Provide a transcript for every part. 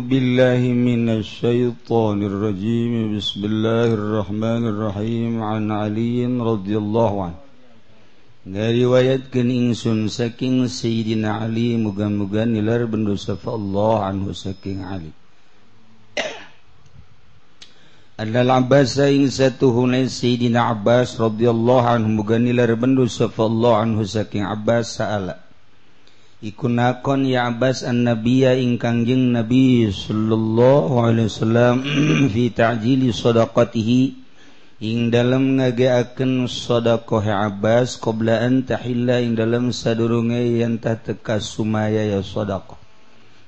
بالله من الشيطان الرجيم بسم الله الرحمن الرحيم عن علي رضي الله عنه ngariwayatkeun ingsun saking Sayyidina Ali muga-muga nilar bendu safa Allah anhu saking Ali Adalah Abbas ing satuhuna Sayyidina Abbas radhiyallahu anhu muga nilar bendu safa Allah anhu saking Abbas sa'ala Ikunakon ya Abbas an Nabiya ingkang jeng Nabi sallallahu alaihi wasallam fi ta'jili sadaqatihi ing dalam ngageaken sadaqah Abbas qabla an tahilla ing dalam sadurunge yen tah teka sumaya ya sadaqah.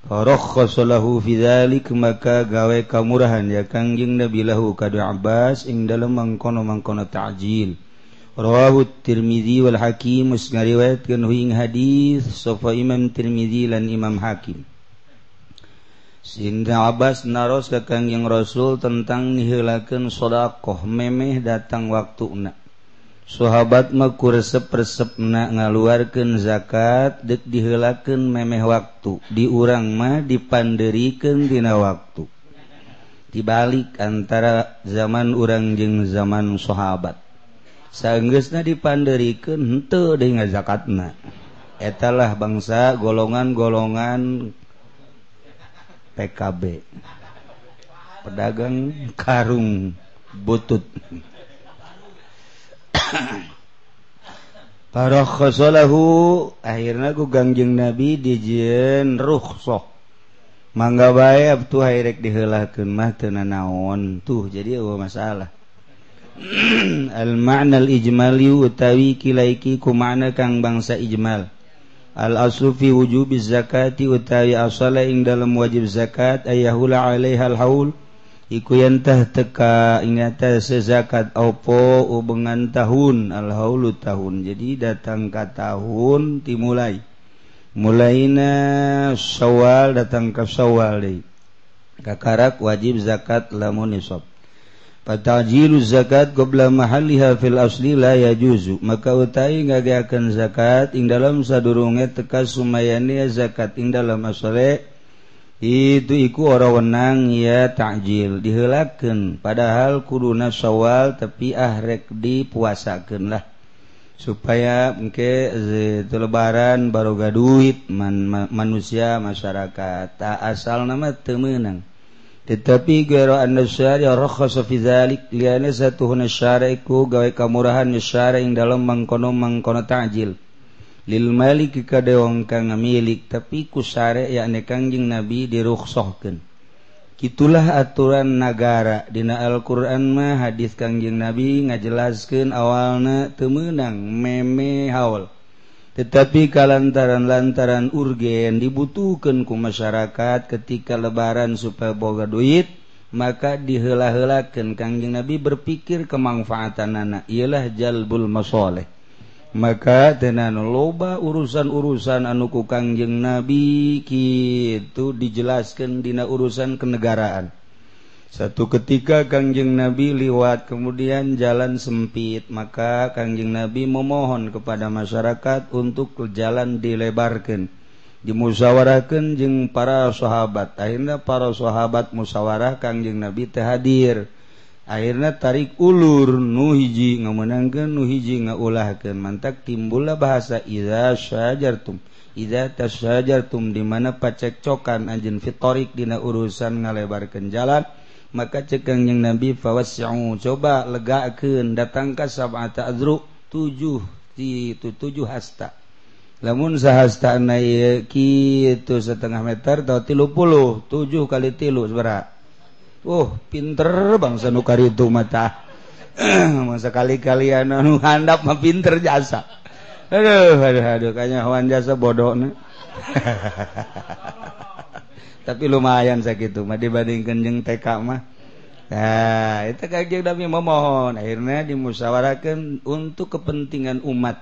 Farakhasa lahu fi dzalik maka gawe kamurahan ya Kangjeng Nabi lahu kadu Abbas ing dalam mangkono-mangkono ta'jil. Rawahu Tirmidzi wal Hakim mus ngariwayatkeun huing hadis Sofa Imam Tirmidzi lan Imam Hakim. Sinda Abbas naros ka Kangjeng Rasul tentang nihilakeun sedekah memeh datang waktuna. Sahabat mah kuresep resepna ngaluarkeun zakat deuk diheulakeun memeh waktu, diurang mah dipanderikeun dina waktu. Dibalik antara zaman urang jeung zaman sahabat. sanggna henteu deui zakatna etalah bangsa golongan-golongan PKB pedagang karung butut. Parokholahu akhirnya ku gangjeng nabi dijieun rukhsah. mangga bae tuh hairek diheulahkeun mah teu naon tuh jadi masalah. al ma'na al ijmali utawi kilaiki ku makna kang bangsa ijmal. Al-asfi wujud zakati utawi asala ing dalam wajib zakat ayahula alaih hal haul iku yantah teka ingata sezakat opo ubengan tahun al haulu tahun. Jadi datang ke tahun dimulai. Mulaina syawal datang ke syawal kakarak wajib zakat lamun nisab Patajilu zakat qabla mahaliha fil asli la yajuzu. Maka utai ngageakeun zakat ing dalam sadurunge teka sumayani zakat ing dalam asale. Itu iku ora wenang ya takjil diheulakeun padahal kuduna sawal tapi ahrek dipuasakeun lah supaya engke eh, itu lebaran baroga duit man, ma, manusia masyarakat. Tak asal nama temenang. tetapi satu gawai kamurahan yang dalam mangkono mangkono tajil. Lil Malik ka wong kang ngamilik tapi kusare yakni Kangjeng Nabi dirukhsahkeun. Kitulah aturan negara dina Alquran mah hadis Kangjeng Nabi ngajelaskeun awalna temenang meme haul. tetapi kalantaran-lantaran urgen dibutuhkan ku masyarakat ketika lebaran supaya boga duit maka dihela-helakan Kangjeng Nabi berpikir kemanfaatan anak. Ialah jalbul masoleh. Maka tenan loba urusan-urusan anuku Kangjeng Nabi gitu dijelaskan dina urusan kenegaraan. Satu ketika Kangjeng Nabi liwat, kemudian jalan sempit, maka Kangjeng Nabi memohon kepada masyarakat untuk jalan dilebarkan. Dimusyawarahkan jeung para sahabat. Akhirnya para sahabat musyawarah Kangjeng Nabi teh hadir. Akhirnya tarik ulur nu hiji nuhiji nu hiji ngaulahkeun. Mantak timbullah bahasa idza syajartum. Idza tasyajartum di mana pacekcokan anjeun fitorik dina urusan ngalebarkeun jalan maka cekang yang nabi fawasau coba legakeun datang ka sabata adru tujuh itu tujuh hasta. Lamun sahasta naik kitu setengah meter atau tilu puluh tujuh kali tilu seberat Oh uh, pinter bangsa nukar itu mata. Masa kali kalian anu handap mah pinter jasa. Aduh aduh aduh kayaknya hewan jasa bodoh tapi lumayan sakit mah dibandingkan jeng TK mah. Nah itu kajian tapi memohon akhirnya dimusyawarahkan untuk kepentingan umat.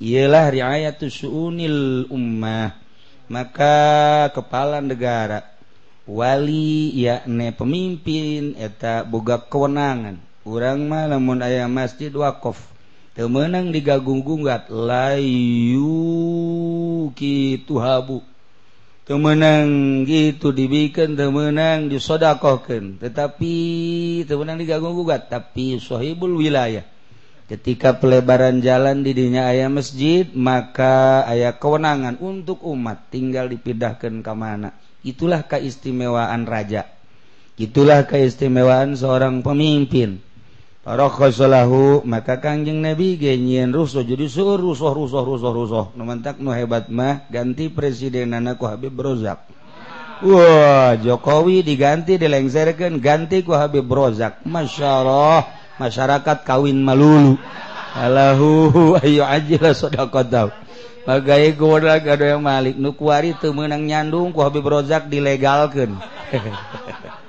Ialah riayatu su'unil ummah maka kepala negara wali yakni pemimpin eta boga kewenangan. Urang mah lamun aya masjid wakaf temenang meunang digagunggungat layu kitu habu temenang gitu dibikin temenang disodakohkan. Tetapi temenang diganggu gugat tapi sohibul wilayah. Ketika pelebaran jalan didinya ayah masjid maka ayah kewenangan untuk umat tinggal dipindahkan ke mana. Itulah keistimewaan raja. Itulah keistimewaan seorang pemimpin. roklahu maka Kangjeng nabi genyiin rusuh jadi suruh rusuh rusuh rusuh rusuh. Numantak nu hebat mah ganti presiden anakku Habib Rozak. Wah Jokowi diganti dilengserkan ganti ku Habib Rozak. Masya Allah masyarakat kawin malulu. Allahu ayo aja lah sodakotau Bagai goda gado yang malik. Nukuari itu menang nyandung ku Habib Rozak dilegalkan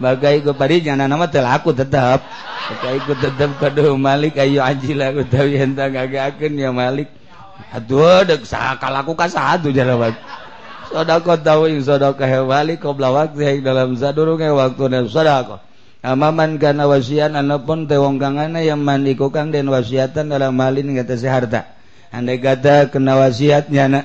bagai gue pari jangan nama telah aku tetap bagai gue tetap kado malik ayo aji lah utawi entang gagakan ya malik aduh dek sakal aku kasah satu jalan bag sodako tahu yang sodako malik kau waktu yang dalam sadurung yang waktu dan sodako Amaman kana wasian anapun teh wong kang yang mandiku kang den wasiatan dalam malin kata seharta. Andai kata kena wasiatnya na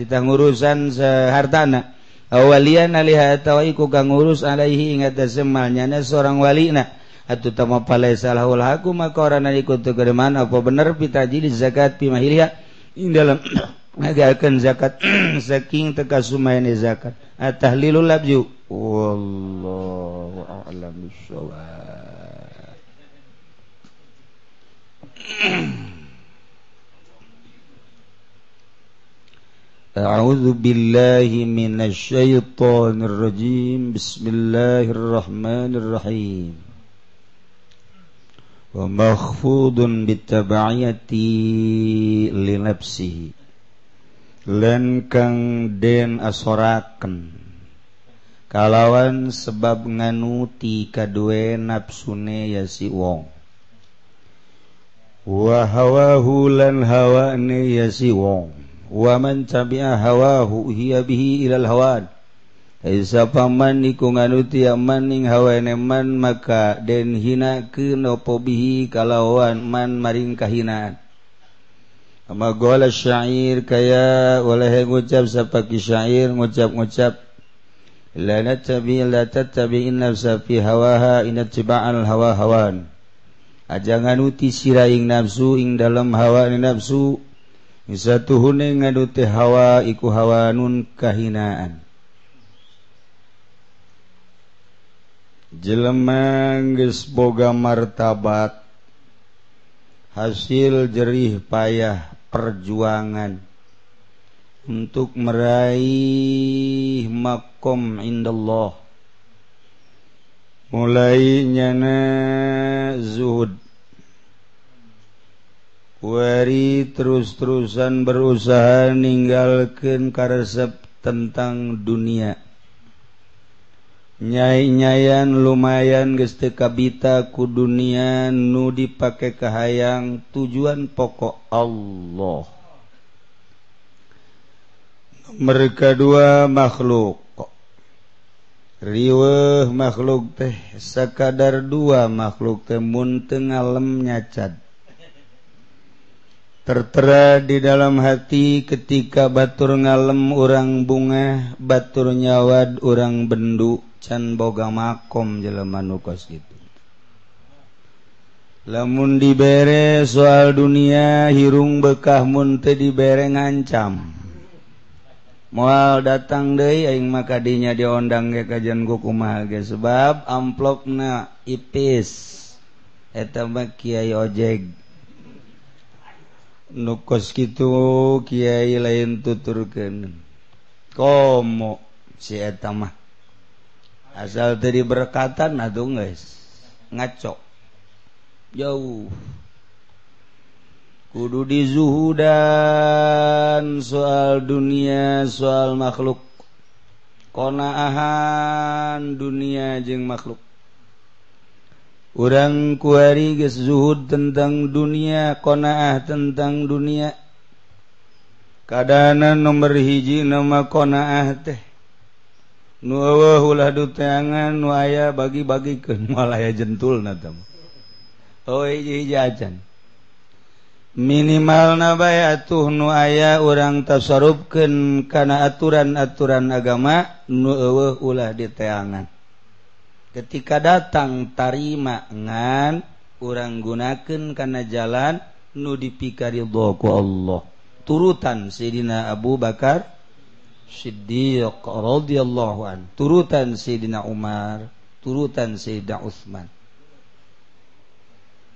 kita ngurusan sehartana. awalian alihatawaku kang ngurus alaihi ingat semalnya seorang walina atau tama palai salahul haku maka orang nari kutu kedeman apa bener pita jilid zakat pimahiliya in dalam ngagakan zakat saking teka sumayani zakat. Atahlilul labju. Wallahu a'lam bissawab. أعوذ بالله من الشيطان الرجيم بسم الله الرحمن الرحيم ومخفوض بالتبعية لنفسه lan kang den asoraken kalawan sebab nganuti kadue nafsune ya si wong wa hawahu lan hawane ya si wong waman tabi'a hawahu hiya bihi ilal hawan Isa paman iku nganuti maning hawane man maka den hina kenopo bihi kalawan man maring kahinaan. Ama gola syair kaya oleh ngucap sapaki syair ngucap-ngucap la natabi la tatabi'in nafsa fi hawaha inattiba'al hawa hawan aja nganuti siraing nafsu ing dalam hawa nafsu satu hunne ngadute hawa iku hawanun kahinaan. Jelemangges boga martabat hasil jerih payah perjuangan. Untuk meraih makom indallah. Mulai nyana zuhud Wari terus-terusan berusaha meninggalkan karesep tentang dunia. Nyai-nyayan lumayan geste kabita ku dunia nu dipake kahayang tujuan pokok Allah. Mereka dua makhluk. Riweh makhluk teh sekadar dua makhluk teh mun tengalem nyacat tertera di dalam hati ketika batur ngalem orang bunga batur nyawad orang bendu can boga makom jeleman nukos gitu. Lamun dibere soal dunia hirung bekah munte dibere ngancam. Mual datang deh aing maka dinya diondang ke kajian kumaha ge sebab amplopna ipis. Eta mah kiai ojek. nukos gitu Kyai lain tuturken komo sitamah asal dari berkatan aduh guys ngaco. Jauh. Kudu dizuhudan soal dunia soal makhluk. Konaahan dunia jeng makhluk. orang kuari guys zuhud tentang dunia konaah tentang dunia. Keadaan nomor hiji nama konaah teh. Nulah duangan nuaya bagi-bagi ke malaya jentul oh, minimal nabaya tuh nuaya orang tasarupken kana aturan-aturan agama nulah ulah diteangan ketika datang tarimaangan orang gunakan karena jalan nudipikaridhoku Allah. Turutan Sayyidina Abu Bakar Siddiq radhiyallahu an. Turutan Sayyidina Umar turutan Sayyidina Utsman.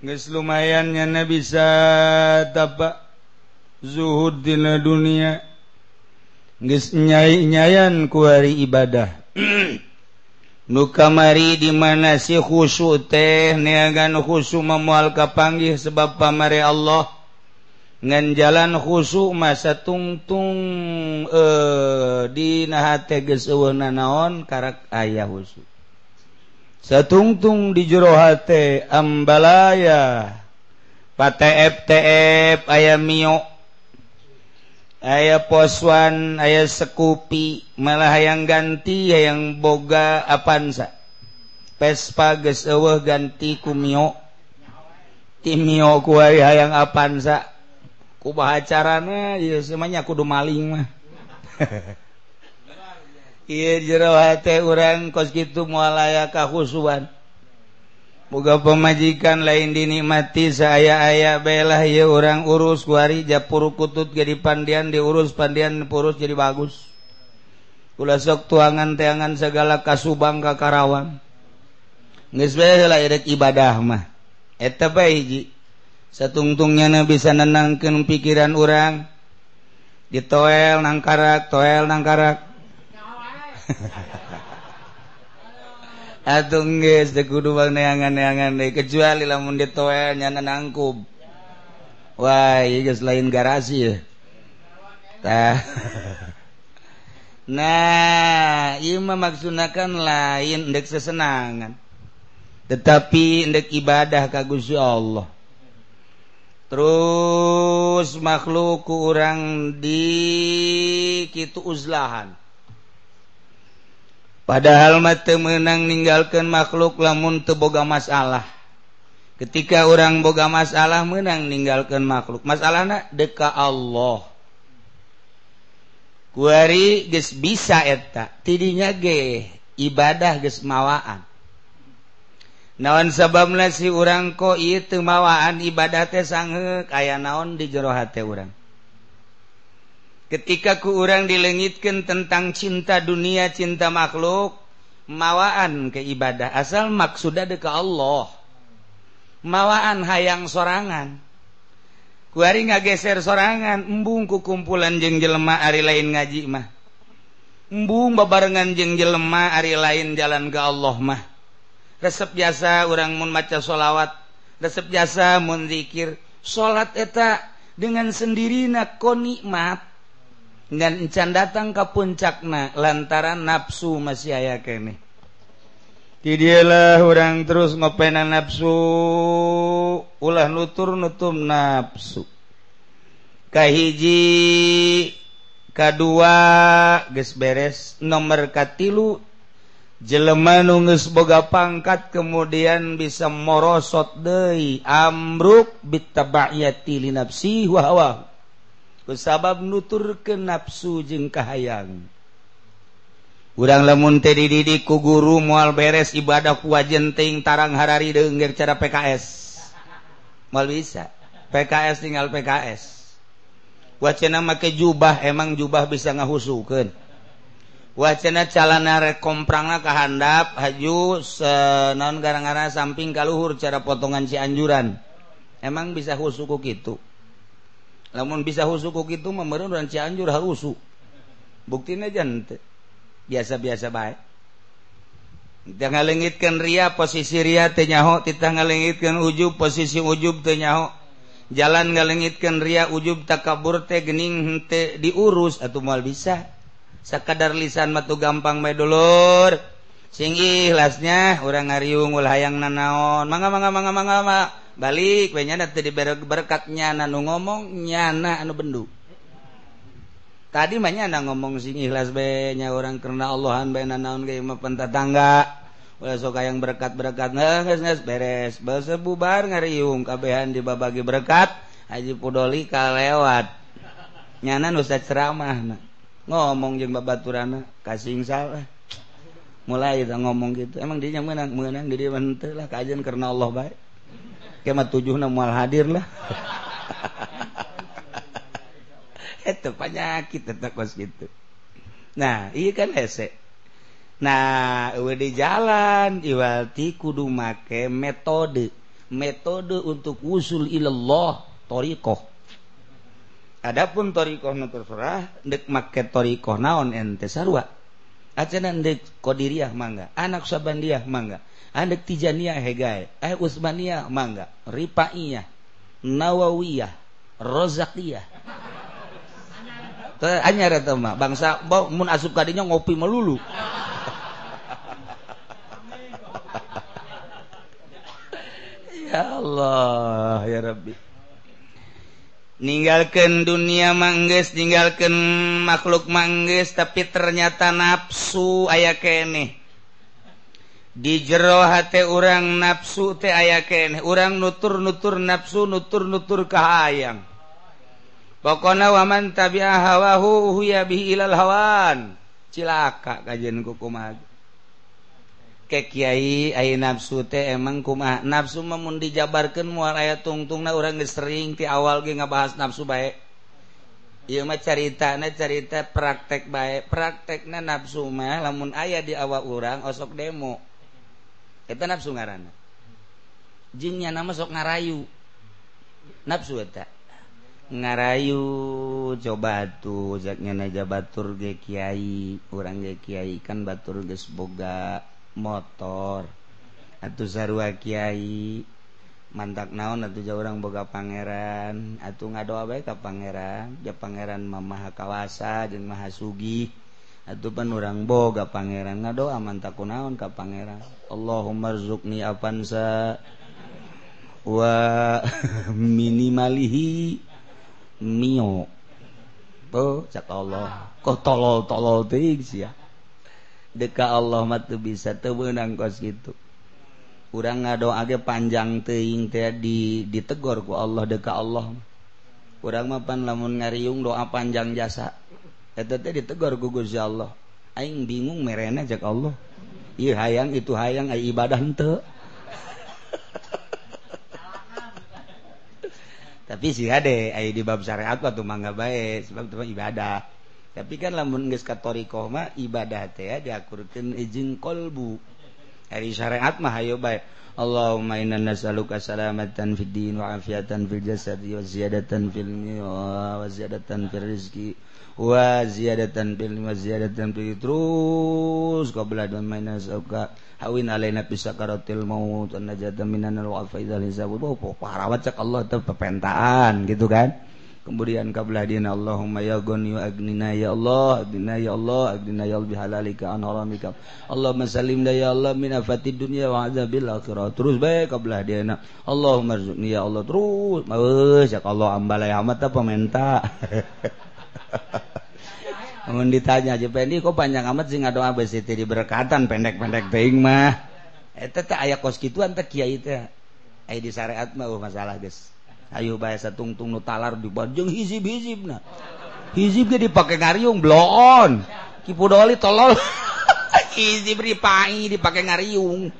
Geus lumayannya Nabi tapa zuhud di dunia geus nyai-nyayan kuari ibadah. nu kamari dimana si khusu teh niagan khusu memual kapanggih sebab pamari Allah. Ngan jalan khusu masa tungtung eh di nahate geus naon karak ayah khusu satungtung di jero hate ambalaya patep tep ayam mio. aya poswan aya sekupi malah hayang ganti hayang boga apansa. Pespa geus eueuh ganti ku Mio. Ti Mio ku hayang apansa. Kumaha carana ieu semuanya kudu maling mah. Ieu jero hate urang kos kitu moal aya kahusuan. Muga pemajikan lain dinikmati saya aya belah ya orang urus kuari japuru kutut jadi pandian diurus pandian purus jadi bagus. Kula sok tuangan teangan segala kasubang ka Karawan. Geus lah ibadah mah. Eta bae hiji. Satungtungnya bisa nenangkeun pikiran orang. Ditoel nangkarak, toel nangkarak. atungges di kudu bang neangan-neangan deh. Kecuali lamun di toa nyana nangkub wah iya selain garasi ya. Nah, iya nah ima lain ndek sesenangan. Tetapi ndek ibadah kagusi Allah. Terus makhluk kurang di kitu uzlahan. padahal mate menang meninggalkan makhluk lamun teboga masalah. Ketika orang boga masalah menang meninggalkan makhluk. Masalah anak deka Allah. Kuari ges bisa eta tidinya ge ibadah ges mawaan. Naon sabab nasi orang ko itu mawaan ibadah teh sanghe kaya naon di jerohati orang ketika ku urang dilengitkan tentang cinta dunia cinta makhluk mawaan ke ibadah. Asal maksuda deka Allah. Mawaan hayang sorangan. Kuari ngageser sorangan embung ku kumpulan jeng jelema ari lain ngaji mah. Embung babarengan jeng jelema ari lain jalan ke Allah mah. Resep jasa orang mun maca solawat resep jasa mun zikir. Salat eta dengan sendiri nak konikmat ngan encan datang ke puncakna lantaran nafsu masih aya kene. Di dialah orang terus ngopenan nafsu ulah nutur nutum nafsu. Kahiji kedua geus beres nomor katilu jelema nu geus boga pangkat kemudian bisa morosot deui amruk bitabayati li nafsi wa hawa sabab nutur ke nafsu jeung kahayang. Urang lemun teh dididik ku guru moal beres ibadah ku tarang harari denger cara PKS mal bisa. PKS tinggal PKS wacana make jubah emang jubah bisa ngahusukeun. Wacana calana rek komprangna kahandap haju naon gara-gara samping kaluhur cara potongan Cianjuran emang bisa husuku kitu. namun bisa husuku gitu memerun dan Cianjur harusu buktinya jante biasa-biasa baik kita ngalengitkan ria posisi ria tenyaho kita ngalengitkan ujub posisi ujub tenyaho jalan ngalengitkan ria ujub takabur teh gening hente diurus atau mal bisa. Sekadar lisan matu gampang bae dulur. Sing ikhlasnya urang ngariung ulah hayang nanaon. Mangga mangga mangga mangga mangga. balik nyana tadi berkat nyana nu ngomong nyana anu bendu. Tadi mah nyana ngomong sing ikhlas be nya orang karena Allahan be naon ge mah pentatangga. Ulah sok yang berkat-berkat geus geus beres. Beuseub bubar ngariung kabehan dibabagi berkat Haji Pudoli kalewat. Nyana nu ceramah ngomong jeung babaturana kasing salah eh. mulai ngomong gitu. Emang dia menang menang diri lah kajian karena Allah baik mah tujuh mual hadir lah. Itu penyakit tetap kos gitu nah iya kan hese. Nah udah di jalan iwalti kudu make metode. Metode untuk usul ilallah torikoh. Adapun torikoh nu terserah dek make torikoh naon ente sarwa acenan dek kodiriah mangga. Anak sabandiah mangga. Anak tijaniyah hegai. Eh usmaniyah mangga. Ripaiyah nawawiyah rozakiyah anyar eta mah bangsa mun asup kadinya ngopi melulu. Ya Allah ya Rabbi ninggalkan dunia manggis tinggalkan makhluk manggis tapi ternyata nafsu aya kene di jero hati orang nafsu teh aya kene orang nutur nutur nafsu nutur nutur kahayang pokona waman tabiah hawahu huya bihi ilal hawan. Cilaka kajian kukumah ke Kyai ay nafsu teh emang kuma nafsu memun dijabarkan muar aya tungtung na orang sering ti awal ge ngabahas nafsu baik iya mah cerita na cerita praktek baik praktek na nafsu mah lamun ayah di awal orang osok demo. Kita nafsu ngarana jinnya nama sok ngarayu. Nafsu eta? Ngarayu coba tuh zaknya naja batur ge kiai orang ge kiai kan batur ge boga. motor. Atuh sarua Kyai mantak naon atuh jauh orang boga pangeran. Atuh ngadoa bae ka pangeran. Ya pangeran mamaha kawasa jeung maha sugih. Atuh pan urang boga pangeran. Ngadoa mantak naon ka pangeran. Allahumma rzuqni apansa wa minimalihi mio. Tuh cak Allah. Kok tolol tolol teuing sia? ya. deka Allah matu bisa tebenang kos gitu. Kurang ngadoage panjang teing teh di ditegor ku Allah deka Allah kurang mapan lamun ngariung doa panjang jasa eta teh ditegor ku Gusti Allah. Aing bingung merena jak Allah. Ieu hayang itu hayang ai ibadah henteu. Tapi sih ade ai di bab syariat mah tuh mangga bae sebab itu ibadah. tapi kan lamun geus katorikoma ibadah teh ya, diakurkeun izin kolbu. Hari syariat mah hayo bae. Allahumma inna nas'aluka salamatan fid din wa afiatan fil jasad wa ziyadatan fil wa ziyadatan fil rizqi wa ziyadatan fil wa ziyadatan fil terus qabla dan maina sauka hawin alaina bisakaratil maut an najata minan al wa hisab oh parawat cak Allah teh pepentaan gitu kan? kemudian kablahina Allahumma ya ghani agnina ya Allah agnina ya Allah agnina ya bihalalika an haramika. Allahumma salimna ya Allah min afatid dunya wa azabil akhirah. Terus bae kablahina Allahumma rzuqni ya Allah. Terus meueus ya Allah ambalai amat apa menta Mun ditanya aja pendi kok panjang amat sih ngadoa besi diberkatan pendek-pendek teing mah. Eh, Eta teh aya kos kituan teh kiai teh. Aya di syariat mah uh, masalah guys. Ayo bahasa tungtung nutalar di hizib-hizib na. Hizib ge dipake ngariung bloon. Kipu doli tolol. hizib ripai dipake ngariung.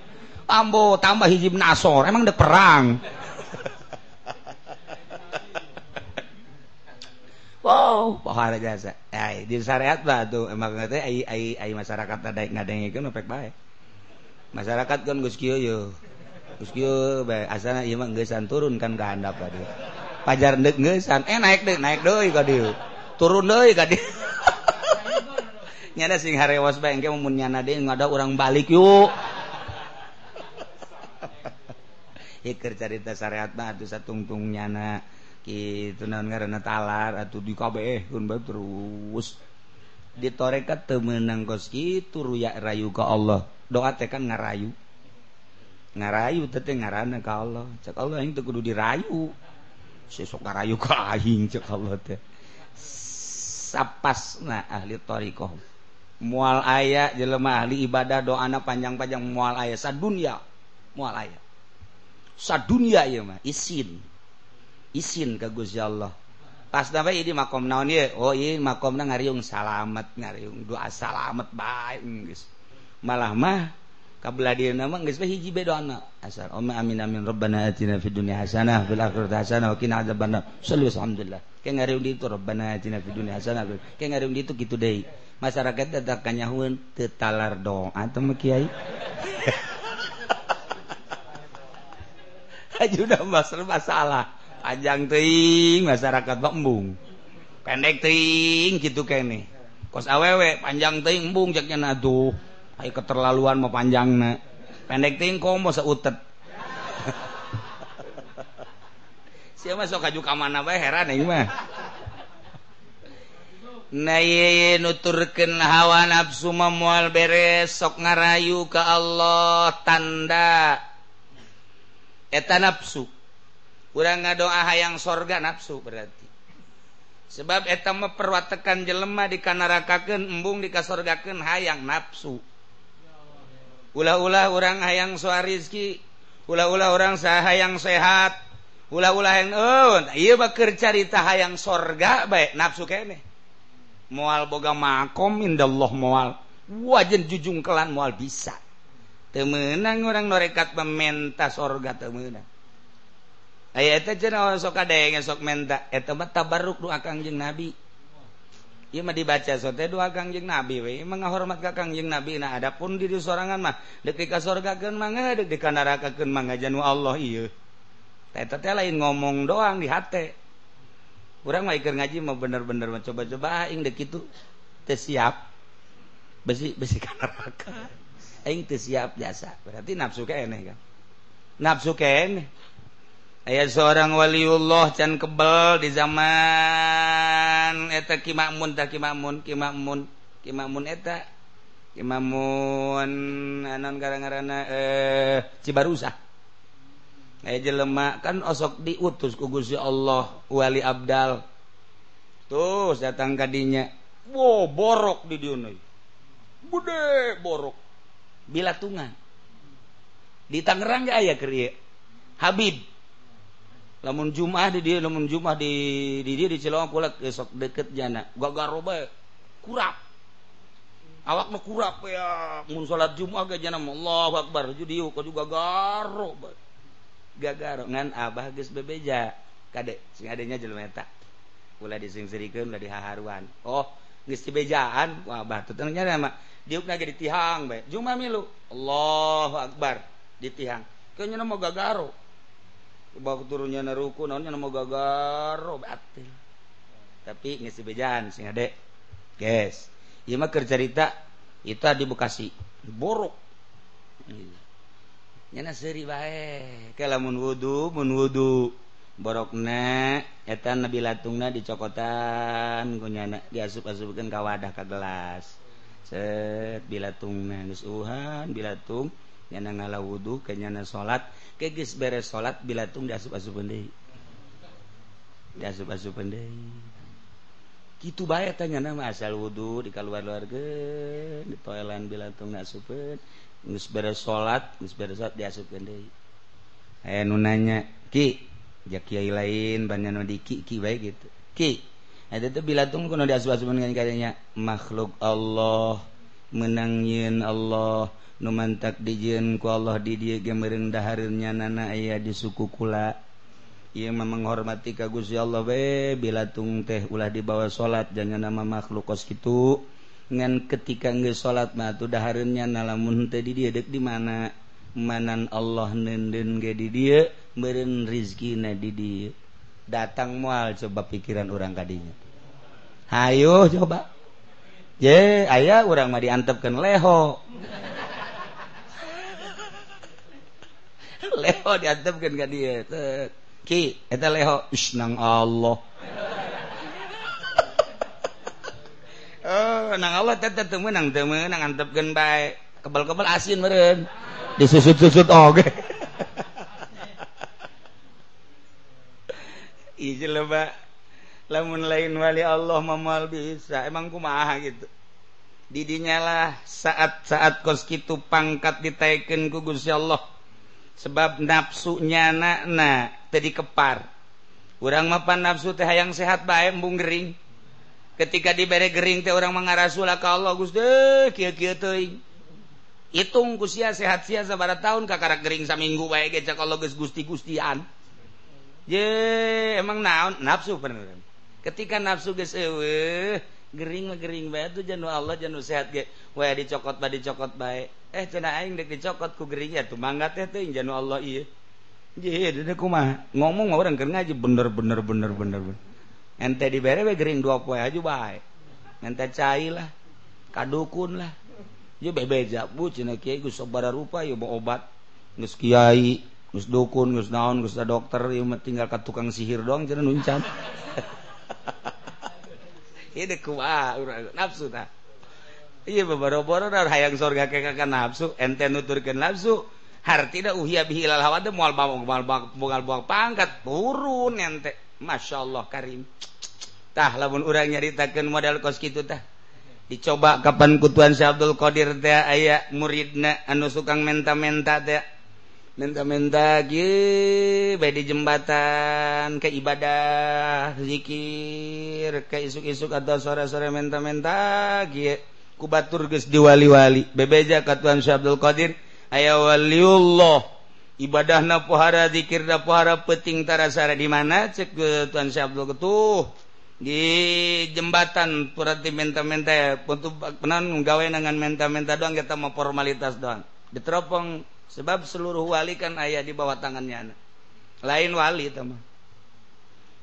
Ambo tambah hizib nasor, emang dek perang. Wow, pahala jasa. Ay, di syariat lah tuh emang ngerti ay ay ay masyarakat ada ngadengin kan baik. Masyarakat kan gus kieu yo. Geus kieu bae asana ieu mah geusan turun kan ka tadi. Pajar deuk geusan, eh naik deuk, naik deui ka dieu. Turun deui ka dieu. Nyana sing harewas bae engke mun nyana deui ngada urang balik yuk. Iker cerita syariat mah atuh satungtung nyana gitu naon ngaranna talar atuh di kabehkeun bae terus ditorekat teu meunang kos kitu ruya rayu ka Allah doa teh kan ngarayu ngarayu tete ngaran ka Allah. Cek Allah yang kudu dirayu. Sesok ngarayu ka aing cek Allah teh. Sapasna ahli thariqah mual aya jelema ahli ibadah doana panjang-panjang mual aya. Sadunya. Mual aya. Sadunya ieu mah isin. Isin ka Gusti Allah. Pas nabe ini makom naon ye? Oh ieu makomna ngariung salamet ngariung doa salamet bae geus. Malah mah kabelah dia nama geus hiji beda anak. Asal Oma amin amin rabbana atina fid dunya hasanah fil akhirati hasanah wa qina adzabannar. Sallu alhamdulillah. Ke ngaryung di itu rabbana atina fid dunya hasanah ke ngaryung di itu kitu deui masyarakat tetap kanyahuan tetalar doa atau kiai. Udah masalah masalah. Panjang ting masyarakat embung. Pendek ting gitu kene kos awewe panjang ting embung jaknya nadu Ayo keterlaluan mau panjang na. Pendek tingkong mau seutet. Siapa sok kaju kamana bae heran aing mah. Naye nuturkeun hawa nafsu moal beres sok ngarayu ka Allah tanda eta nafsu. Urang ngadoa hayang sorga nafsu berarti. Sebab eta mah perwatekan jelema dikanarakakeun embung dikasorgakeun hayang nafsu. ula-ulah orang hayang suarizki ula-ulah orang sah hayang sehat. Ula-ulah yang oh iya bakir carita hayang sorga baik nafsu kene mual boga makom indallah mual wajan jujung kelan mual bisa. Temenang orang norekat mementa sorga temenang Ayah eta cenah sok kadenge sok menta. Eta mah tabarruk doa kangjeng Nabi. Mah dibaca sote dua kangjeng nabi we. Menghormat ka kangjeng nabi. Nah adapun diri sorangan mah dek ka kasorga keun mah ngadek di kanaraka keun mah ngajanu Allah iya Eta teh lain ngomong doang di hati Urang mah ngaji mah bener-bener mah coba-coba ah, aing dek kitu teh siap. Besi besi kanaraka aing teh siap jasa berarti nafsu keneh kan nafsu keneh aya seorang waliullah can kebel di zaman eta kimakmun tak kimakmun kimakmun kimakmun eta kimakmun anon garang-garana eh cibarusah. Aya jelema kan osok diutus ku Gusti Allah wali abdal. Terus datang kadinya wow borok di dieu bude borok. Bilatungan. Di Tangerang ge aya keur Habib. Lamun Jumat di dia lamun Jumat di di dia di Cilawang pula esok deket jana. Gagaro bae kurap. Awak mah kurap ya. Mun salat Jumat ge jana Allahu Akbar. Jadi kau juga garo bae gagaro ngan abah geus bebeja. Kade sing adanya jelema eta. Ulah disengsirikeun ulah dihaharuan. Oh geus dibejaan wah abah teu nya mah diuk ge ditihang bae. Jumat milu? Allahu Akbar. Ditihang kayaknya mau gagaro bak turunnya neruku naonnya nama gagaro batil. Tapi ngisi bejan sing ade. Guys ieu mah keur carita eta di Bekasi. Borok. Nyana seri bae ke lamun wudu mun wudu. Borokna eta nabi latungna dicokotan kunyana diasup-asupkeun ka wadah ka gelas. Set bilatungna geus uhan bilatung. nyana ngala wudhu kenyana salat kegis beres salat bilatung diasup-asup deui diasup-asup deui kitu bae tanya nama asal wudhu di kaluar luar ge di toilan bilatung diasupeun geus beres salat geus beres salat diasupkeun deui aya nu nanya ki ja kiai lain banyak nu di ki ki bae gitu. Ki eta teh bilatung kuno diasup-asupkeun kan katanya makhluk Allah. menangin Allah numantak dijin ku Allah di dia gemerendahharnya nana aya di suku kula. Ia menghormati kagus ya Allah we bila tung teh ulah dibawa salat jangan nama makhluk kos gitu ngan ketika nggak salat mah tuh daharnya nalamun teh di dia dek di mana? Manan Allah nenden ge di dia meren rizki na di dia datang mual coba pikiran orang kadinya hayo coba. ye aya orang mah diantepkan leho. Leho diantepkan ke dia ki eta leho. Isnang Allah. Oh nang Allah tetep teu meunang teu meunang antepkeun bae. Kebal-kebal asin meureun. Disusut-susut oh, oge Ijil loba lamun lain wali Allah mamual bisa. Emang kumaha gitu? Didinyalah saat-saat kos kitu pangkat ditaiken ku Gusti Allah. Sebab nafsu nyana-na tadi kepar. Urang mapan nafsu teh hayang sehat bae embung gering. Ketika dibere gering teh orang mengarasulah ka Allah Gusti eh, kieu kieu teuing. Hitung kusia sehat sia sabara tahun kakara gering saminggu bae ge Allah geus gusti-gustian. Ye emang naon? Nafsu beneran ketika nafsu geus eueuh gering mah gering bae. Tuh janu Allah janu sehat ge. Wae dicokot bae dicokot bae. Eh cenah aing dek dicokot ku gering. Ya tuh mangga teh teuing janu Allah ieu. Jadi dede kumaha ngomong orang keur ngaji bener bener bener bener bener. Ente dibere we gering dua poe aja bae. Ente cai lah kadukun lah. Ye bebeja bu cenah kiai geus sabara rupa ye mau obat. Geus kiai geus dukun geus naon geus dokter ieu tinggal ka tukang sihir doang cenah nuncan. nafsu hayang surga nafsu ente nuturkan nafsu har tidak uhia bihilal hawa mual bawang mual buang pangkat turun ente. Masya Allah karim. Tah lamun urang nyaritakan model kos gitu tah. Dicoba kapan kutuan si Abdul Qadir teh ayah muridna anu sukang menta-menta teh. di jembatan ke ibadah dzikir ke isuk-isuk atau sore-sore menta-menta kubatur guys diwali-wali. Bebeja katuan Syabdul Qadir aya waliullah ibadah na pohara dzikir da pohara peting tarasara di mana? Cek Tuan Abdul Ketuh. Di jembatan purati menta-menta untuk penan gawe dengan menta-menta doang kita mau formalitas doang. Diteropong sebab seluruh wali kan ayah di bawah tangannya. Anak lain wali teman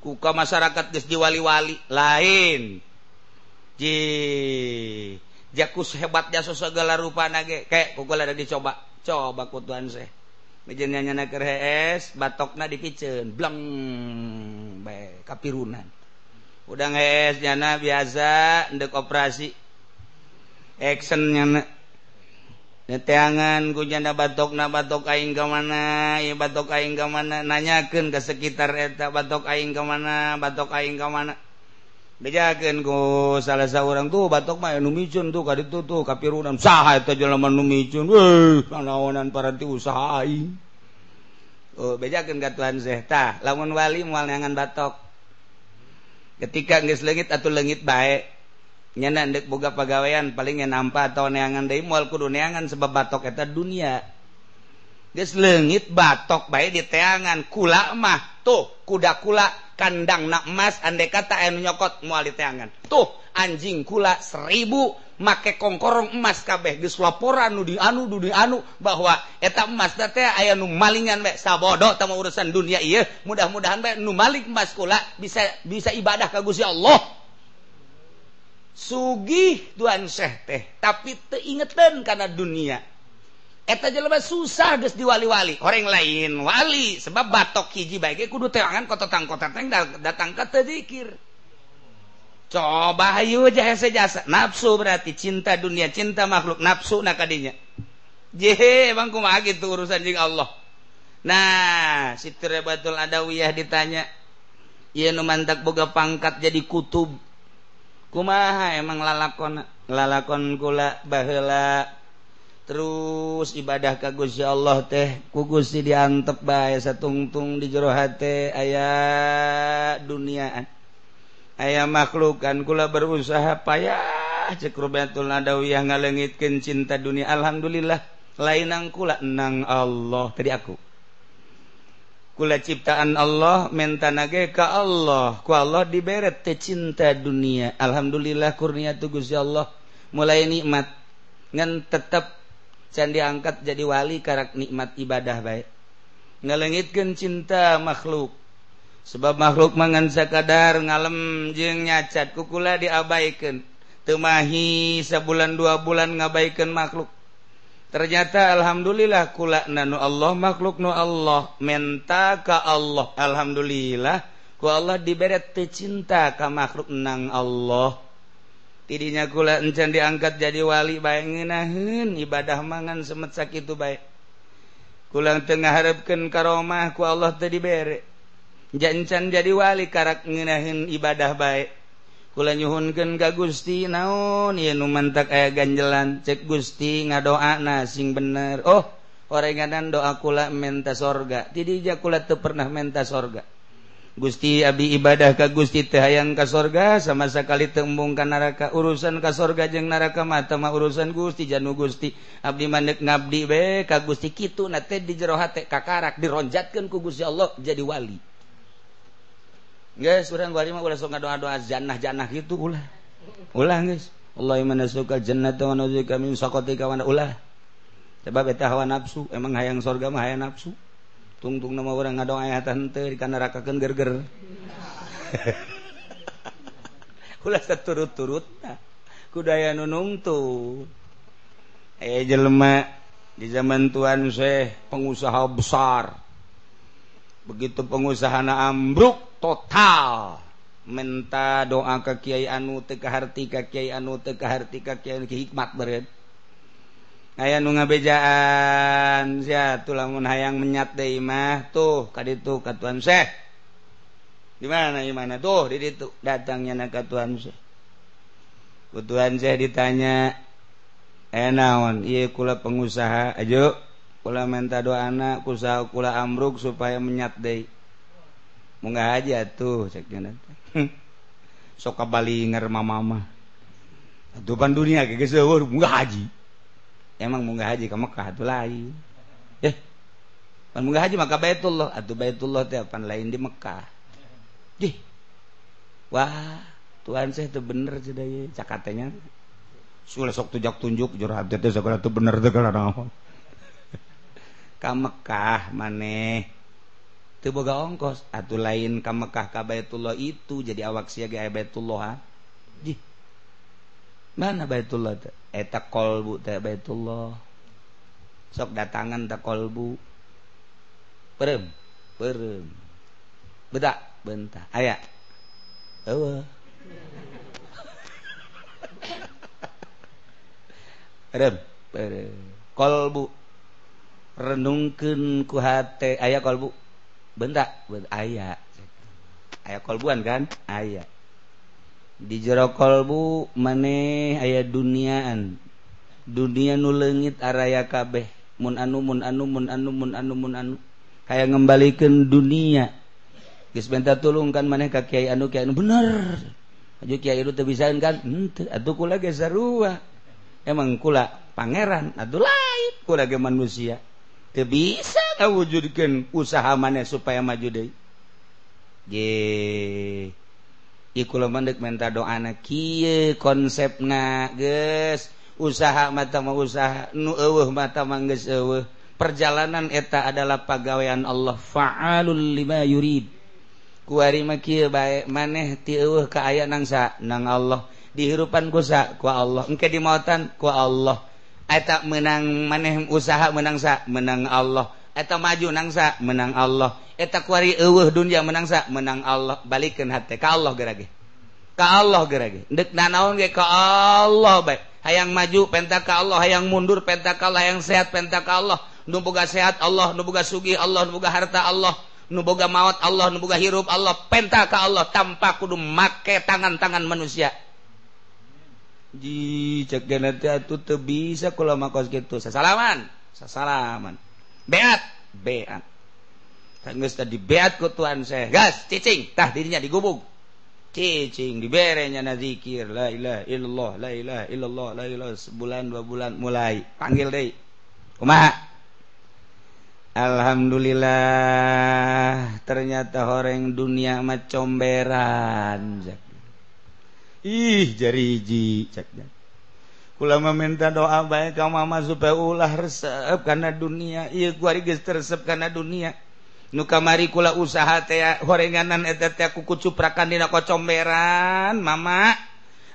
kuka masyarakat geus diwali-wali lain. Ji jakus hebatnya sosogala rupa nage. Kayak kukul ada dicoba. Coba kutuan seh. Mejennya nyana keur hees, batokna dipiceun, bleng bae kapirunan. Udang hees nyana biasa ndek operasi. Action nyana. neteangan gujanda batok na batok aing ke mana ya batok aing ke mana. Nanyakan ke sekitar eta batok aing ke mana batok aing ke mana. Bejakan ku salah seorang tuh batok mah numicun tuh kadi tuh tuh kapirunan saha eta jelema numicun weh nanaonan paranti usaha aing. Oh bejakan katuan zeh. Tah lamun wali moal neangan batok. Ketika geus leungit atuh leungit bae. nyana ndek boga pegawaian paling yang nampa atau neangan deui mual kudu neangan sebab batok eta dunia. Geus leungit batok bae di teangan kula mah. Tuh kuda kula kandang nak emas andai kata anu nyokot mual di teangan. Tuh anjing kula seribu make kongkorong emas kabeh. Geus laporan nu di anu di anu bahwa eta emas teh aya nu malingan bae. Sabodo tama urusan dunia iya mudah-mudahan bae nu malik emas kula bisa bisa ibadah ka Gusti Allah. sugih tuan Syekh teh tapi teingetan karena dunia. Eta jelema susah geus diwali-wali. Orang lain wali sebab batok hiji bae kudu teangan kota tang kota teng datang ke tedzikir coba hayu jasa jasa. Nafsu berarti cinta dunia cinta makhluk. Nafsu nakadinya jehe emang kumaha gitu urusan jeung Allah. Nah si Rebatul Adawiyah ditanya ieu nu mantak boga pangkat jadi kutub. kumaha emang lalakon lalakon kula bahela terus ibadah kagusya Allah teh kugusi diantep bae satungtung di jero hate aya duniaan. Aya makhlukan kula berusaha payah cek rubatul adawiyah ngalengitkeun cinta dunia. Alhamdulillah lainang kula nang Allah. Tadi aku. Kula ciptaan Allah mentanage ka Allah. Ku Allah diberet teh cinta dunia. Alhamdulillah kurnia tu Gusti Allah. Mulai nikmat. Ngan tetap can diangkat jadi wali karak nikmat ibadah baik. Ngelengitkan cinta makhluk. Sebab makhluk mangan sakadar ngalem jeung nyacat kukula diabaikan. Temahi sebulan dua bulan ngabaikan makhluk. ternyata Alhamdulillah kula nanu Allah makhluk nu Allah menta ka Allah. Alhamdulillah ku Allah diberet cinta ka makhluk nang Allah. Tidinya kula encan diangkat jadi wali bayanginahin ibadah mangan semet sakit itu baik kulang tengah harapkan karomah ku Allah tadi bere jancan jadi wali karak ngenahin ibadah baik kula nyuhunkeun ka Gusti naon? Ieu nu mantak aya ganjelan. Cek Gusti ngadoana sing bener. Oh orenganan doa kula menta sorga. Tidija kula teu pernah menta sorga. Gusti Abi ibadah ka Gusti tehaang ka sorga sama sekali embung ka naraka. Urusan ka sorga jeng naraka mata mah urusan Gusti Janu Gusti. Abdi mandek ngabdi be ka Gusti Kitu na di jero hate kakarak dironjatkan ku Gusti Allah jadi wali. guys urang bari mah ulah sok ngadoa-doa jannah jannah gitu ulah. Ulah guys. Allahumma nasuka jannata wa nasuka min saqatika wa ulah. Sebab eta hawa nafsu emang hayang sorga mah hayang nafsu. Tungtung nama orang ngadoa aya tah di kana rakakeun gerger. Ulah saturut-turut kudaya nunung tuh eh jelema di zaman tuan saya pengusaha besar. Begitu pengusaha ambruk total menta doa ke Kyai anu tekahati ka Kyai anu tekahati ka hikmat beret aya nu ngabejaan sia tuh lamun hayang menyat deui mah tuh ka ditu ka Tuhan Syekh. Di mana di mana tuh di ditu datangnya na ka Tuhan Syekh. Ku Tuhan Syekh ditanya, "Eh naon? Ieu kula pengusaha, ajo kula minta doana kusaha kula amruk supaya menyat deui." Munggah aja tuh ceknya sok kabalinger mama Tuh pan dunia ge geus munggah haji. Emang munggah haji ke Mekah itu lain. Eh pan munggah haji maka Baitullah. Atau Baitullah teh pan lain di Mekah. Dih. wah Tuhan saya itu bener sudah ya cakatnya sudah sok tujak tunjuk jurhat itu sekolah itu bener tuh kalau naon. Ke Mekah maneh boga ongkos. Atau lain ke Mekkah ka Baitullah itu jadi awak siaga Baitullah Jih. mana Baitullah teh? Eh, Eta kolbu teh Baitullah. Sok datangan tak kolbu. Perem perem. Beda bentah aya. Eueuh perem perem. Kolbu. Renungkeun ku hate. Aya kolbu. bentak aya. Aya kolbuan kan? Aya. Di jero kolbu maneh aya duniaan. Dunia nu legit araya kabeh. Mun anu mun anu mun anu mun anu mun anu. Kayak ngembalikan dunia. Geus benta tulung kan maneh ka kiai anu kiai anu bener. Aju kiai itu teu bisaeun kan hmm, henteu atuh kula ge sarua. Emang kula pangeran atuh lain kula ge manusia. Teu bisa. ngawujudkeun usaha maneh supaya maju deui Dei ikula mendek minta doana kie konsep na ges usaha mata mau usaha nu eueuh mata mangges eueuh. Perjalanan eta adalah pegawaian Allah. Fa'alul lima yurid. Kuari mah kieu bae maneh ti eueuh ka aya nang sa nang Allah. Dihirupan kusa ku Allah. Engke dimautan ku Allah. Eta menang maneh usaha menang sa menang Allah. eta maju nangsa menang Allah. Eta kuari eueuh dunya menangsa menang Allah. Balikeun hate ka Allah gerage ka Allah gerage deuk nanaon ge ka Allah baik hayang maju penta ka Allah. Hayang mundur penta ka Allah. Hayang sehat penta ka Allah. Nu boga sehat Allah. Nu boga sugih Allah. Nu boga harta Allah. Nu boga maut Allah. Nu boga hirup Allah. Penta ka Allah tanpa kudu make tangan-tangan manusia. Ji cek teh atuh teu bisa kula makos kitu sasalaman. Sasalaman. Beat. Beat. Geus tadi beat ku Tuhan saya. Gas cicing. Tah dirinya digubung cicing diberenya na zikir. La ilaha illallah la ilaha illallah la ilaha sebulan dua bulan mulai. Panggil deh kumaha Alhamdulillah ternyata orang dunia mah comberan ih jari ji cek ulama minta doa baik ka mama supaya ulah resep karena dunia. Iya kuari geus resep karena dunia. Nu kamari kula usaha teh horenganan eta teh kuku cuprakan dina kocomberan mama.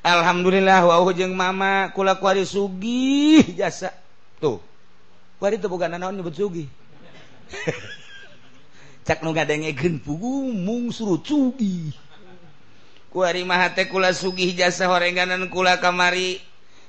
Alhamdulillah wa jeung mama. Kula kuari sugih jasa. Tuh. Kuari teu boga naon nyebut sugih cak nu ngadengekeun pugu mung suruh sugih kuari mah teh kula sugih jasa horenganan kula kamari.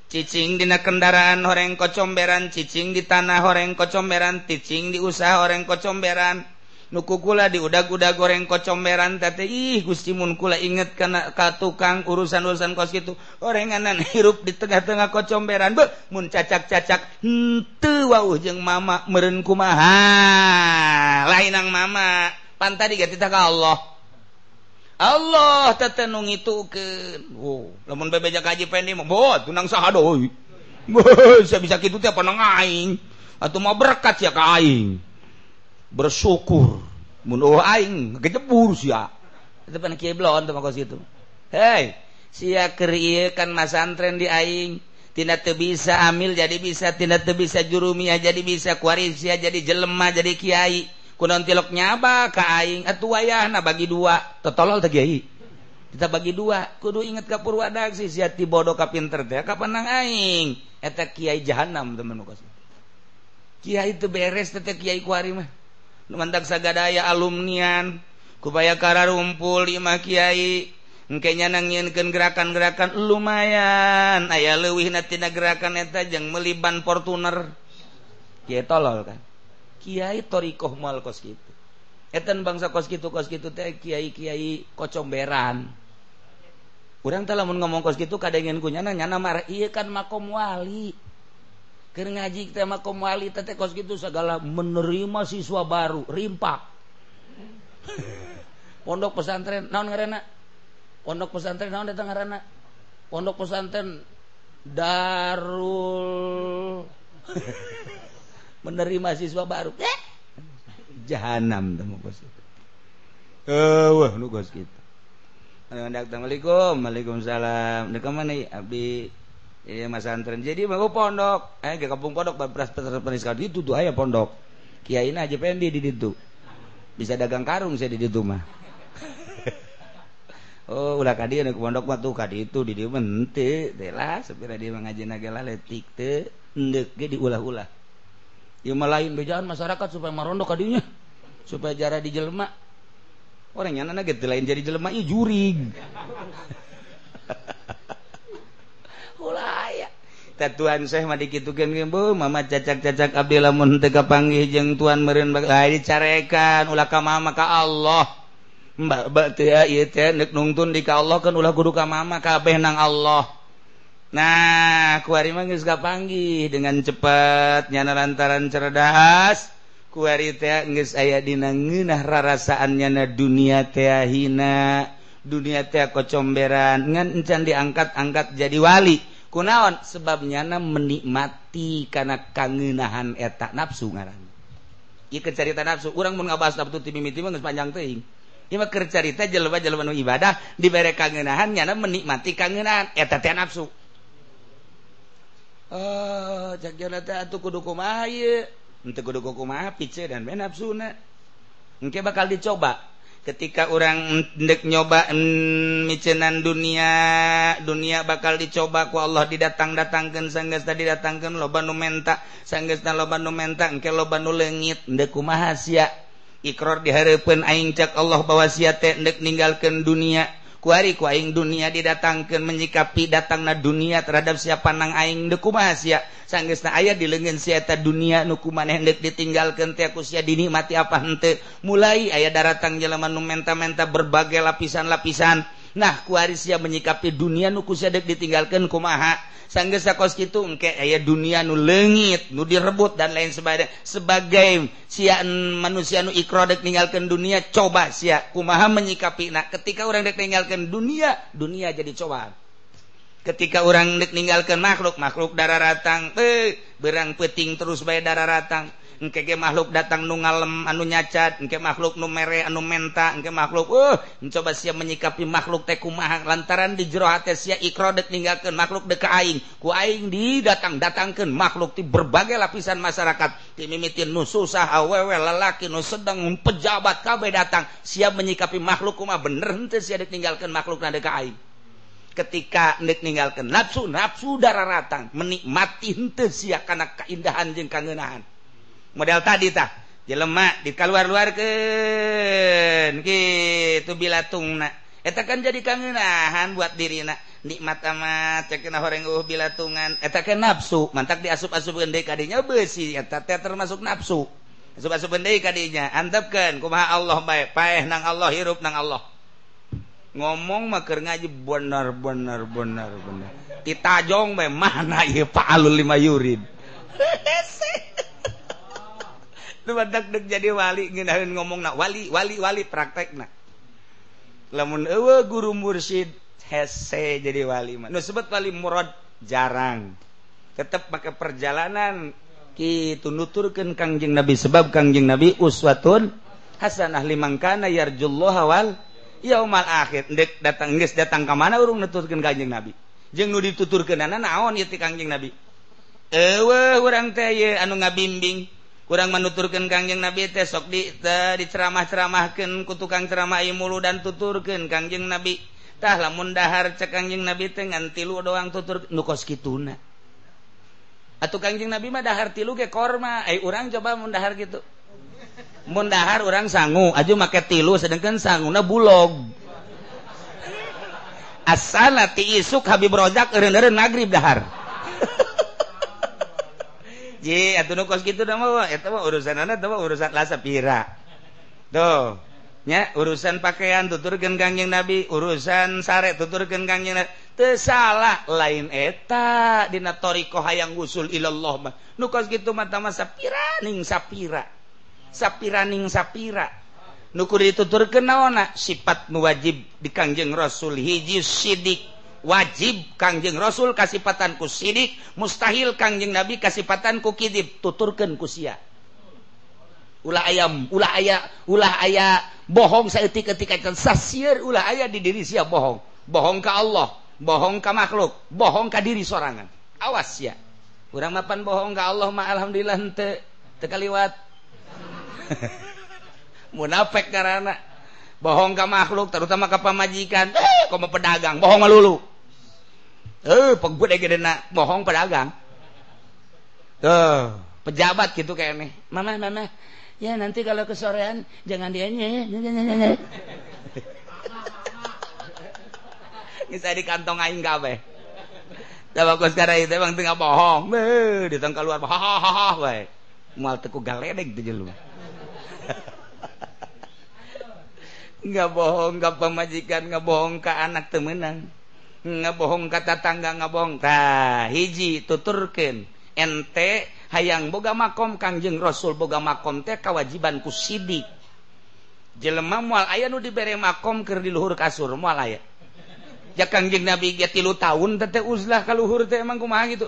cicing dina kendaraan horeng kocomberan cicing di tanah horeng kocomberan ticing di usaha horeng kocomberan. Nuku kula di udag-udag goreng kocomberan tete ih gusti mun kula inget kana ka tukang urusan-urusan kos gitu. Orenganan hirup di tengah-tengah kocomberan be mun cacak-cacak henteu wauh jeung mama meureun kumaha. Lain ang mama pan tadi ka Allah. Allah tetenung itu ke wow. Oh. lamun bebe kaji pendi mah tunang saha doi bisa bisa kitu teh penang aing. Atau mau berkat ya ka aing. Bersyukur. Mun oh aing kejebur sia. Itu pan kieu blon teh makos kitu hei sia keur ieu kan masantren di aing. Tina teu bisa amil jadi bisa. Tina teu bisa jurumia jadi bisa kuarisia jadi jelema jadi kiai. kunaon tilok nyaba ka aing atuh wayahna bagi dua. Totolol teh kiai. Kita bagi dua. Kudu inget ka purwadak si si hati bodoh ka pinter teh ka panang aing. Eta kiai jahanam teman kos kiai teu beres teh kiai ku ari mah. Nu mantak sagadaya alumnian kupaya kara rumpul imah kiai. Engke nyanangieunkeun gerakan-gerakan lumayan. Aya leuwih tina gerakan eta jeung meliban Fortuner. Kiai tolol kan. Kyai thoriqoh mal kos gitu Etan bangsa kos gitu kos gitu teh Kyai Kyai kocomberan kurang telah ngomong kos gitu kadang ingin nyana nyana marah iya kan makom wali. Keur ngaji kita makom wali teh kos gitu segala menerima siswa baru rimpak. Pondok pesantren naon ngaranna? Pondok pesantren naon datang ngaranna? Pondok pesantren darul menerima siswa baru. Eh? Jahanam temu bos. Eh wah nu bos kita. Assalamualaikum Waalaikumsalam Dekat mana abdi Iya mas antren. Jadi mau pondok. Eh ke kampung pondok beras penis kau itu tuh ayah pondok. Kiai aja pendi di situ. Bisa dagang karung saya di situ mah oh ulah kadi anu pondok mah tuh kadi itu di dia mente telah sepira dia mengaji nagela letik teh ndek ge diulah-ulah Ima lain bejaan masyarakat supaya marondok kadinya supaya jarak di jelma orang yang anak gitu lain jadi jelema iya jurig. Ulah ya tatuan saya mah dikitukeun ge mama cacak-cacak abdi lamun teu kapanggih jeung tuan meureun lain dicarekan ulah ka mama ka Allah. Mbak teh ieu teh nek nungtun di ka Allah kan ulah kudu ka mama kabeh nang Allah. Nah kuari manggis gak panggih. Dengan cepat nyana lantaran cerdas kuari teh geus aya dina ngeunah rarasaannya na dunia teh hina dunia teh kocomberan. Ngan encan diangkat-angkat jadi wali. Kunaon? Sebabnya na menikmati karena kangenahan eta nafsu ngaran. Ieu cerita nafsu. Urang mun ngabahas nafsu ti mimiti mah geus panjang teuing. Ieu mah keur carita jelema-jelema nu ibadah. Dibere kangenahan nyana menikmati kangenahan. Eta teh nafsu. Oh engke bakal dicoba. Ketika orang ndek nyoba micenan dunia dunia bakal dicoba ku Allah didatang-datangkan sanggas tadi datangkan loban numenta sanggas nu menta engke loba nu leungit kumaha sia ikrar dihareupeun aing cak Allah bahwa sia teh ndek ninggalkeun dunia. kuari kuing dunia didatangkan menyikapi datanglah dunia terhadap siapa nang aing dekuma sia. Sanggesna ayah dilengen sieta dunia nukuman hendek ditinggalkan tiaku sia dinikmati apa hente mulai ayah daratang jelema nu menta-menta berbagai lapisan-lapisan. nah kuarisnya menyikapi dunia nuku sedek ditinggalkan kumaha? Sanggesa kos itu engke aya dunia nu lengit nu direbut dan lain sebagainya. Sebagai sia manusia nu ikro dek ninggalkan dunia coba sia kumaha menyikapi. Nah ketika orang dek ninggalkan dunia dunia jadi coba. Ketika orang dek ninggalkan makhluk makhluk darah ratang eh berang peting terus bae darah ratang. Engke makhluk datang nu ngalem anu nyacat engke makhluk nu mere anu menta engke makhluk uh mencoba sia menyikapi makhluk teh kumaha. Lantaran di jero hate sia ikrodet ninggalkeun makhluk dek aing. Ku aing didatang datangkeun makhluk ti berbagai lapisan masyarakat. Ti mimiti nu susah awewe lalaki nu sedang pejabat kabeh datang. Sia menyikapi makhluk kumaha. Bener henteu sia ditinggalkeun makhluk na dek aing. Ketika nek ninggalkan nafsu nafsu darah ratang menikmati henteu sia kana keindahan jeung kangeunahan model tadi tah. Jelemak dikaluar-luarkan gitu bilatung na eta kan jadi kangenahan buat diri na nikmat amat cekin horeng uh bilatungan. Eta kan nafsu. Mantak diasup-asup gendai kadinya besi eta teh termasuk nafsu. Asup-asup gendai kadinya antepkeun kumaha Allah bae? Paeh nang Allah hirup nang Allah. Ngomong maker ngaji bener bener bener bener titajong bae mana ieu paalul lima yurid? deg jadi wali ngenahin ngomong wali wali wali praktek na lamun ewe guru mursyid hese jadi wali mah. Nu sebut wali murad jarang. Tetap pakai perjalanan kitu nuturkeun kangjeng nabi. Sebab kangjeng nabi uswatun hasanah limangkana kana awal wal yaumal akhir. Dek datang geus datang ka mana urung nuturkeun kangjeng nabi? Jeung nu dituturkeunana naon ieu ti kangjeng nabi? Eueuh urang teh anu ngabimbing. kurang menuturkan Kangjeng Nabi teh sok di diceramah-ceramahkan ku tukang ceramah mulu dan tuturkan Kangjeng Nabitah lamun dahar cek Kangjeng Nabi teh ngan tilu doang tutur nukos kituna. Atau Kangjeng Nabi mah dahar tilu ke korma eh orang coba mendahar gitu mendahar orang sangu aja make tilu sedangkan sanguna bulog. Asal ti isuk Habib Rozak eren-eren nagrib dahar. urusanpira tuhnya urusan pakaian tuturkeun Kangjeng nabi urusan sare tutur Teu salah lain eta Dinatoriko hayang usul ilallah nukos gitu mata-ma sapiraning sapira. Sapiraning sapira. Nukur ditutur kenaona sifat muwajib di Kangjeng Rasul hiji Sidik. wajib Kangjeng Rasul kasipatan ku sidik mustahil Kangjeng Nabi kasipatan ku kidib tuturkan kusia ulah ayam ulah aya ulah aya bohong saeutik ketika sasir ulah aya di diri sia bohong. Bohong ke Allah bohong ke makhluk bohong ke diri sorangan. Awas ya urang mapan bohong ke Allah mah alhamdulillah henteu teu kaliwat. Munafik karena bohong ke makhluk terutama ke pemajikan eh koma pedagang bohong melulu eh pegbut gede nak bohong pedagang. Tuh pejabat gitu kayak nih mama mama ya nanti kalau kesorean jangan dia ya bisa di kantong aing kabe Coba kau sekarang itu emang tengah bohong, be, di tengah keluar, hahaha, wae, mal teku galedek tuh jelu. nggak bohong, nggak pemajikan, nggak bohong ke anak temenan ngebohong kata tangga ngabongtah hiji tuturken ente hayang boga makom Kangjeng Rasul boga makom teh kewajibanku sidik. Jelema mual aya nu dibere makom keur diluhur kasur mual aya. Ja Kangjeng Nabi ge tilu tahun teh uzlah ka luhur teh emang kumaha gitu?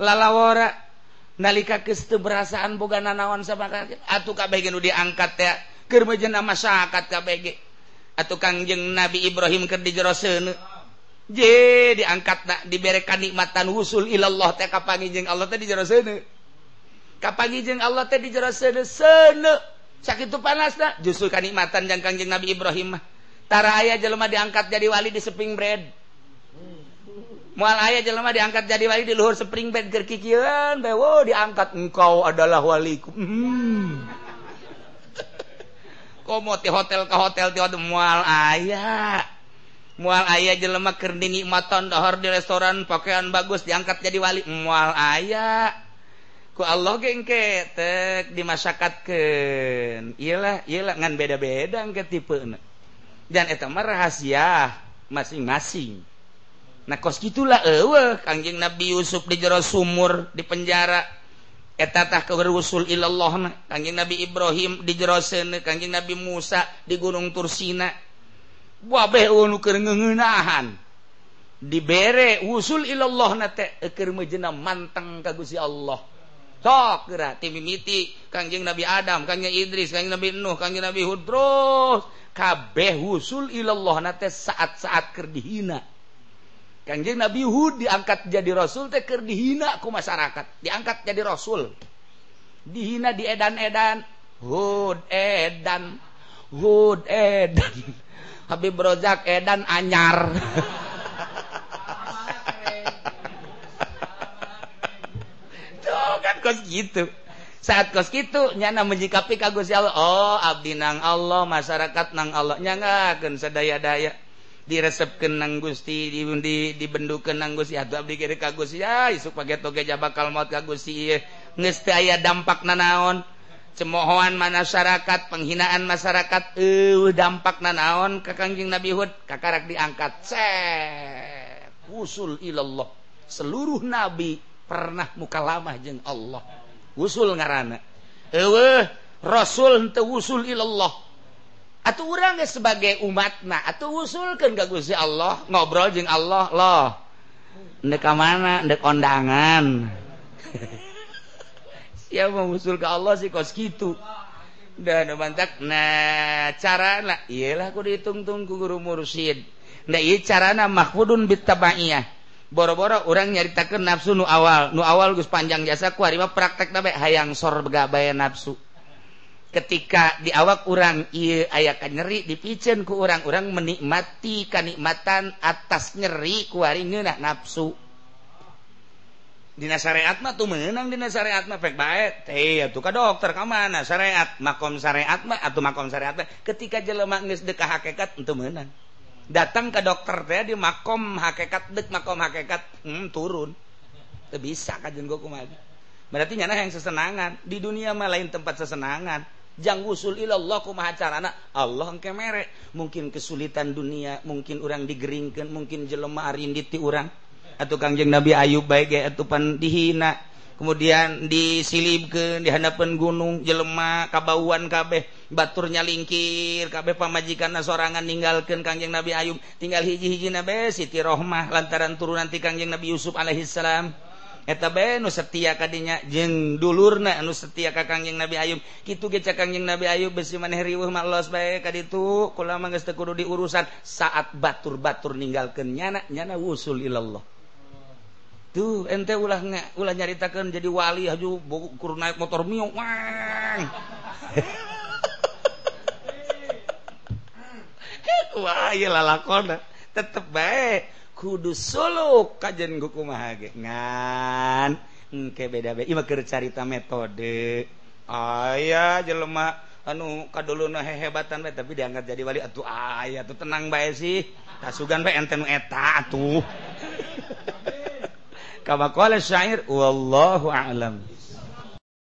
Lalawara nalika geus teu berasaan boga nanaon sama atuh kabeh nu diangkat teh keur meujana masyarakat kabeh atuh Kangjeng Nabi Ibrahim keur dijero J diangkat na, diberikan nikmatan usul ilallah teh kapangijeng Allah teh di sana kapangi Kapangijeng Allah teh di sana sakit tu panas dah justru kanikmatan jang Kangjeng Nabi Ibrahim mah. Tara jelema diangkat jadi wali di spring bread. Mual ayah jelema diangkat jadi wali di luhur spring bread keur bewo diangkat engkau adalah waliku. Hmm. Komo ti hotel ke hotel ti mual ayah. mual ayah jelema keur dinikmatan dohor di restoran pakaian bagus diangkat jadi wali. Mual ayah ku Allah gengke tek dimasakatkeun. Iyalah iyalah ngan beda-beda engke tipeuna dan eta mah rahasia masing-masing. Nah kos gitulah eueuh Kangjeng Nabi Yusuf di jero sumur di penjara. Eta tah keusul ilallah Kangjeng Nabi Ibrahim di jero seuneu Kangjeng Nabi Musa di gunung Tursina. wabehan diberre usul illallah manteng ka kagusi Allah. Sok ti mimiti Kangjeng Nabi Adam Kangjeng Idris Kangjeng Nabi Nuh Kangjeng Nabi Hud terus kabeh usul illallah nate saat-saat keur dihina. Kangjeng Nabi Hud diangkat jadi rasul teh keur dihina ku masyarakat. Diangkat jadi rasul. Dihina di edan-edan. Hud edan. Hud edan. Habib Rozak Edan anyar. Tuh kan kos gitu. Saat kos gitu nyana menjikapi ka Gusti Allah. Oh, abdi nang Allah, masyarakat nang Allah. Nyangakeun sadaya-daya. Diresepkeun nang Gusti, di di dibendukeun nang Gusti. Atuh abdi kiri ka Gusti. Ya, isuk pake toge bakal maut ka Gusti. Geus teu aya dampak nanaon. cemohoan masyarakat penghinaan masyarakat uh, dampak nanaon ke Kangjeng Nabi Hud? Kakarak diangkat set. Usul ilallah. Seluruh nabi pernah muka lama jeung Allah. Usul ngarana. Eueuh rasul henteu usul ilallah. Atuh urang sebagai sebagai umatna atuh usulkeun ka Gusti Allah ngobrol jeung Allah loh. Ndek ka mana? Ndek kondangan ya mengusul ke Allah sih kos gitu dan mantak nah cara lah iyalah aku dihitung-tung ku guru mursyid. Nah iya carana mahfudun bitabaiyah boro-boro orang nyaritakan nafsu nu awal. Nu awal gus panjang jasa ku hari praktek tapi hayang sor begabaya nafsu. Ketika di awak orang aya kan nyeri dipicen ku orang-orang menikmati kenikmatan atas nyeri kuari ngeunah nafsu dina syariat mah tuh menang dina syariat mah pek baik. Teh atuh ka dokter ka mana syariat? Makom syariat mah atau makom syariat mah. Ketika jelema geus deuk hakikat itu menang datang ke dokter teh di makom hakikat dek makom hakikat hmm, turun. Teu bisa kajen gua kumaha? Berarti nyana yang sesenangan. Di dunia mah lain tempat sesenangan. Jang usul ilallah kumaha carana? Allah engke merek mungkin kesulitan dunia mungkin orang digeringkan mungkin jelema arindit ti orang atau Kangjeng Nabi Ayub baik atupan dihina. Kemudian disilib ke di hadapan gunung jelema kabauan kabeh baturnya lingkir kabeh pamajikan sorangan ninggalkan Kangjeng Nabi Ayub. Tinggal hiji-hiji nabe Siti Rohmah lantaran turun nanti Kangjeng Nabi Yusuf alaihissalam. Eta be nu setia kadinya jeng dulurna anu setia ka Kangjeng Nabi Ayub. Kitu ge Kangjeng Nabi Ayub besi maneh riweuh mah Allah bae kaditu kula mah geus teu kudu diurusan saat batur-batur ninggalkeun nyana nyana wusul ilallah. tuh ente ulah ulah nyaritakan jadi wali haju kur naik motor mio wang wah iya lalakona tetep baik kudu suluk kajen guku mahage. Ngan engke beda beda ima keur carita metode. Ayah jelema anu kaduluna hehebatan bae tapi diangkat jadi wali. Atuh ayah tuh tenang bae sih. Kasugan bae ente nu eta atuh. kama qala syair wallahu a'lam